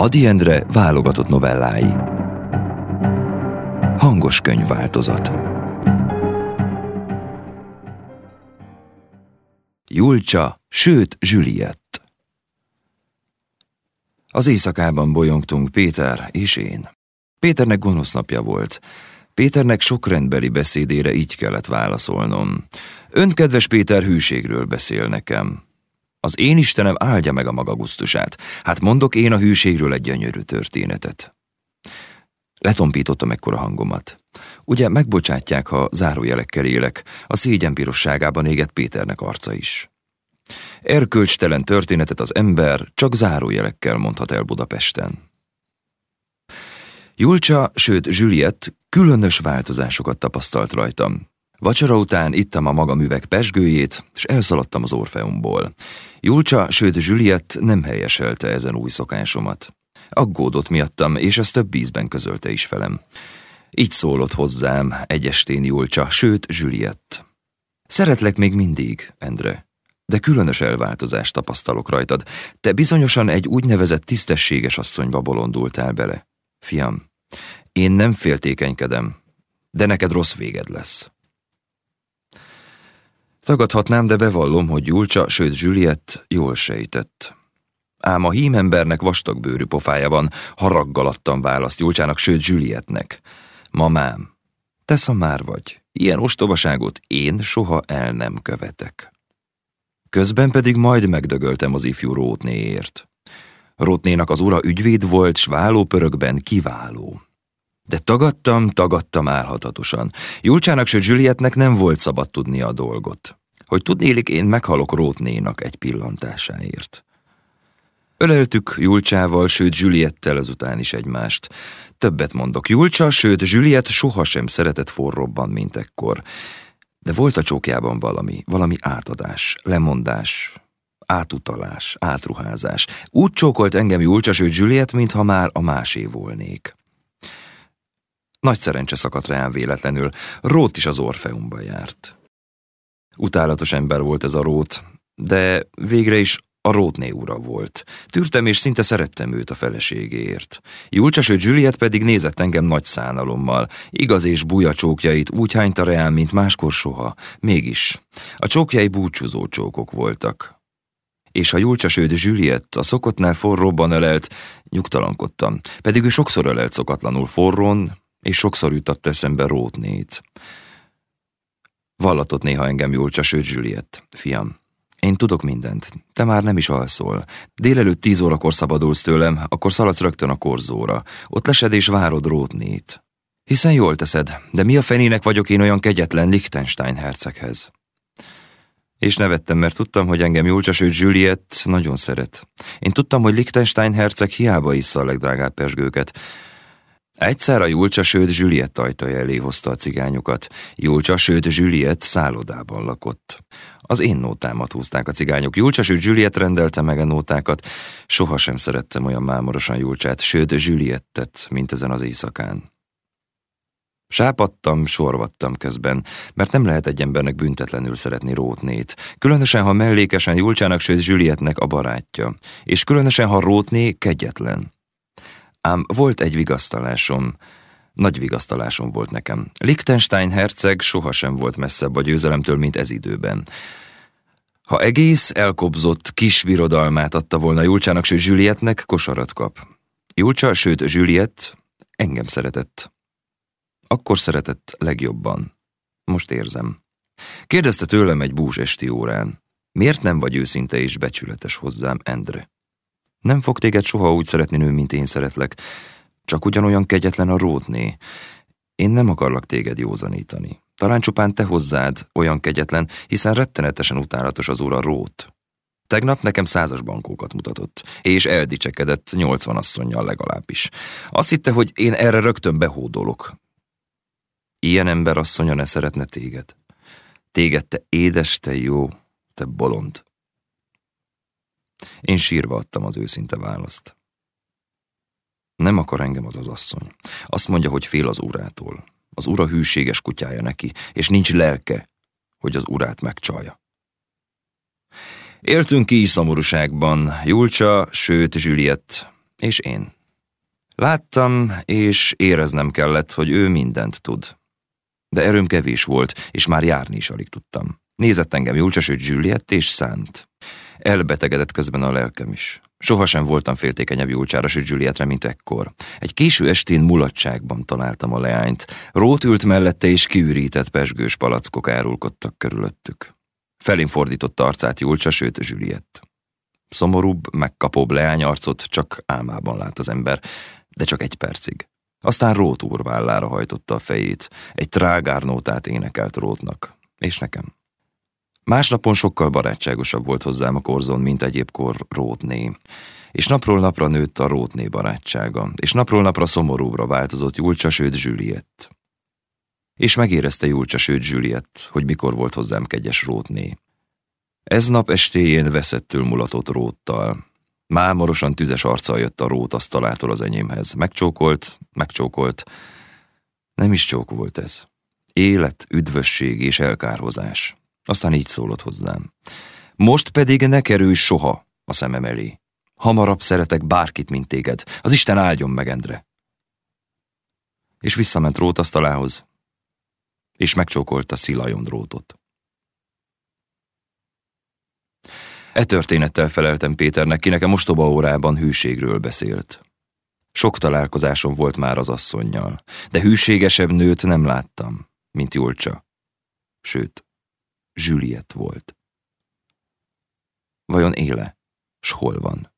Adi Endre válogatott novellái. Hangos könyvváltozat. Julcsa, sőt Juliett. Az éjszakában bolyongtunk Péter és én. Péternek gonosz napja volt. Péternek sok rendbeli beszédére így kellett válaszolnom. Ön, kedves Péter, hűségről beszél nekem. Az én Istenem áldja meg a maga gusztusát. Hát mondok én a hűségről egy gyönyörű történetet. Letompítottam ekkora hangomat. Ugye megbocsátják, ha zárójelekkel élek, a szégyen pirosságában égett Péternek arca is. Erkölcstelen történetet az ember csak zárójelekkel mondhat el Budapesten. Julcsa, sőt Juliet különös változásokat tapasztalt rajtam. Vacsora után ittam a maga művek pesgőjét, és elszaladtam az Orfeumból. Julcsa, sőt Juliet nem helyeselte ezen új szokásomat. Aggódott miattam, és ezt több ízben közölte is velem. Így szólott hozzám egy estén Julcsa, sőt Juliet. Szeretlek még mindig, Endre, de különös elváltozást tapasztalok rajtad. Te bizonyosan egy úgynevezett tisztességes asszonyba bolondultál bele. Fiam, én nem féltékenykedem, de neked rossz véged lesz. Tagadhatnám, de bevallom, hogy Julcsa, sőt Juliet jól sejtett. Ám a hímembernek vastag bőrű pofája van, haraggal adtam választ Julcsának, sőt Julietnek. Mamám, te szamár vagy, ilyen ostobaságot én soha el nem követek. Közben pedig majd megdögöltem az ifjú Rótnéért. Rótnénak az ura ügyvéd volt, s vállópörökben kiváló. De tagadtam, tagadtam álhatatosan. Julcsának sőt Julietnek nem volt szabad tudni a dolgot. Hogy tudnélik, én meghalok Rótnénak egy pillantásáért. Öleltük Julcsával, sőt Juliettel azután is egymást. Többet mondok, Julcsa, sőt Juliet sohasem szeretett forrobban, mint ekkor. De volt a csókjában valami, valami átadás, lemondás, átutalás, átruházás. Úgy csókolt engem Julcsa, sőt Juliet, mintha már a másé volnék. Nagy szerencse szakadt rám véletlenül, Rót is az Orfeumba járt. Utálatos ember volt ez a Rót, de végre is a Rótné ura volt. Tűrtem és szinte szerettem őt a feleségéért. Julcsa, sőt Juliet pedig nézett engem nagy szánalommal. Igaz és búja csókjait úgy hányta reám, mint máskor soha. Mégis. A csókjai búcsúzó csókok voltak. És a Julcsa, sőt Juliet a szokottnál forróban ölelt, nyugtalankodtam. Pedig ő sokszor ölelt szokatlanul forrón, és sokszor jutott eszembe Rótnét. Vallatott néha engem Julcsa, sőt Juliet, fiam. Én tudok mindent, te már nem is alszol. Délelőtt tíz órakor szabadulsz tőlem, akkor szaladsz rögtön a korzóra. Ott lesed és várod Rótnét. Hiszen jól teszed, de mi a fenének vagyok én olyan kegyetlen Liechtenstein herceghez? És nevettem, mert tudtam, hogy engem Julcsa, sőt Juliet nagyon szeret. Én tudtam, hogy Liechtenstein herceg hiába issza a legdrágább pesgőket, Egyszer a Julcsa sőt Juliet ajtaja elé hozta a cigányokat. Julcsa sőt Juliet szállodában lakott. Az én nótámat húzták a cigányok. Julcsa sőt Juliet rendelte meg a nótákat. Sohasem szerettem olyan mámorosan Julcsát, sőt Juliettet, mint ezen az éjszakán. Sápadtam, sorvattam közben, mert nem lehet egy embernek büntetlenül szeretni Rótnét. Különösen, ha mellékesen Julcsának, sőt Julietnek a barátja. És különösen, ha Rótné kegyetlen. Ám volt egy vigasztalásom, nagy vigasztalásom volt nekem. Liechtenstein herceg sohasem volt messzebb a győzelemtől, mint ez időben. Ha egész elkobzott kis birodalmát adta volna Julcsának, sőt Julietnek, kosarat kap. Julcsa, sőt Juliet engem szeretett. Akkor szeretett legjobban. Most érzem. Kérdezte tőlem egy bús esti órán. Miért nem vagy őszinte és becsületes hozzám, Endre? Nem fog téged soha úgy szeretni nő, mint én szeretlek. Csak ugyanolyan kegyetlen a rótné. Én nem akarlak téged józanítani. Talán csupán te hozzád olyan kegyetlen, hiszen rettenetesen utálatos az ura rót. Tegnap nekem százas bankókat mutatott, és eldicsekedett nyolcvan asszonynal legalábbis. Azt hitte, hogy én erre rögtön behódolok. Ilyen ember asszonya ne szeretne téged. Téged, te édes, te jó, te bolond. Én sírva adtam az őszinte választ. Nem akar engem az az asszony. Azt mondja, hogy fél az urától. Az ura hűséges kutyája neki, és nincs lelke, hogy az urát megcsalja. Éltünk ki szomorúságban, Julcsa, sőt Juliet. És én. Láttam, és éreznem kellett, hogy ő mindent tud. De erőm kevés volt, és már járni is alig tudtam. Nézett engem Julcsa, sőt Juliett és Szánt. Elbetegedett közben a lelkem is. Sohasem voltam féltékenyebb Julcsára, sőt Juliettre, mint ekkor. Egy késő estén mulatságban találtam a leányt. Rót ült mellette, és kiürített pesgős palackok árulkodtak körülöttük. Felén fordította arcát Julcsa, sőt Juliett. Szomorúbb, megkapóbb leányarcot csak álmában lát az ember, de csak egy percig. Aztán Rót úr vállára hajtotta a fejét, egy trágárnótát énekelt Rótnak, és nekem. Másnapon sokkal barátságosabb volt hozzám a korzon, mint egyébkor Rótné. És napról napra nőtt a Rótné barátsága, és napról napra szomorúbbra változott Julcsa, sőt Juliett. És megérezte Julcsa, sőt Juliett, hogy mikor volt hozzám kegyes Rótné. Ez nap estéjén veszettül mulatott Róttal. Mámorosan tüzes arccal jött a Rót asztalától az enyémhez. Megcsókolt, megcsókolt. Nem is csók volt ez. Élet, üdvösség és elkárhozás. Aztán így szólott hozzám. Most pedig ne kerülj soha a szemem elé. Hamarabb szeretek bárkit, mint téged. Az Isten áldjon meg, Endre. És visszament Rót asztalához, és megcsókolta Szilajon Rótot. E történettel feleltem Péternek, ki nekem mostoba órában hűségről beszélt. Sok találkozásom volt már az asszonnyal, de hűségesebb nőt nem láttam, mint Julcsa. Sőt, Juliet volt. Vajon éle, s hol van?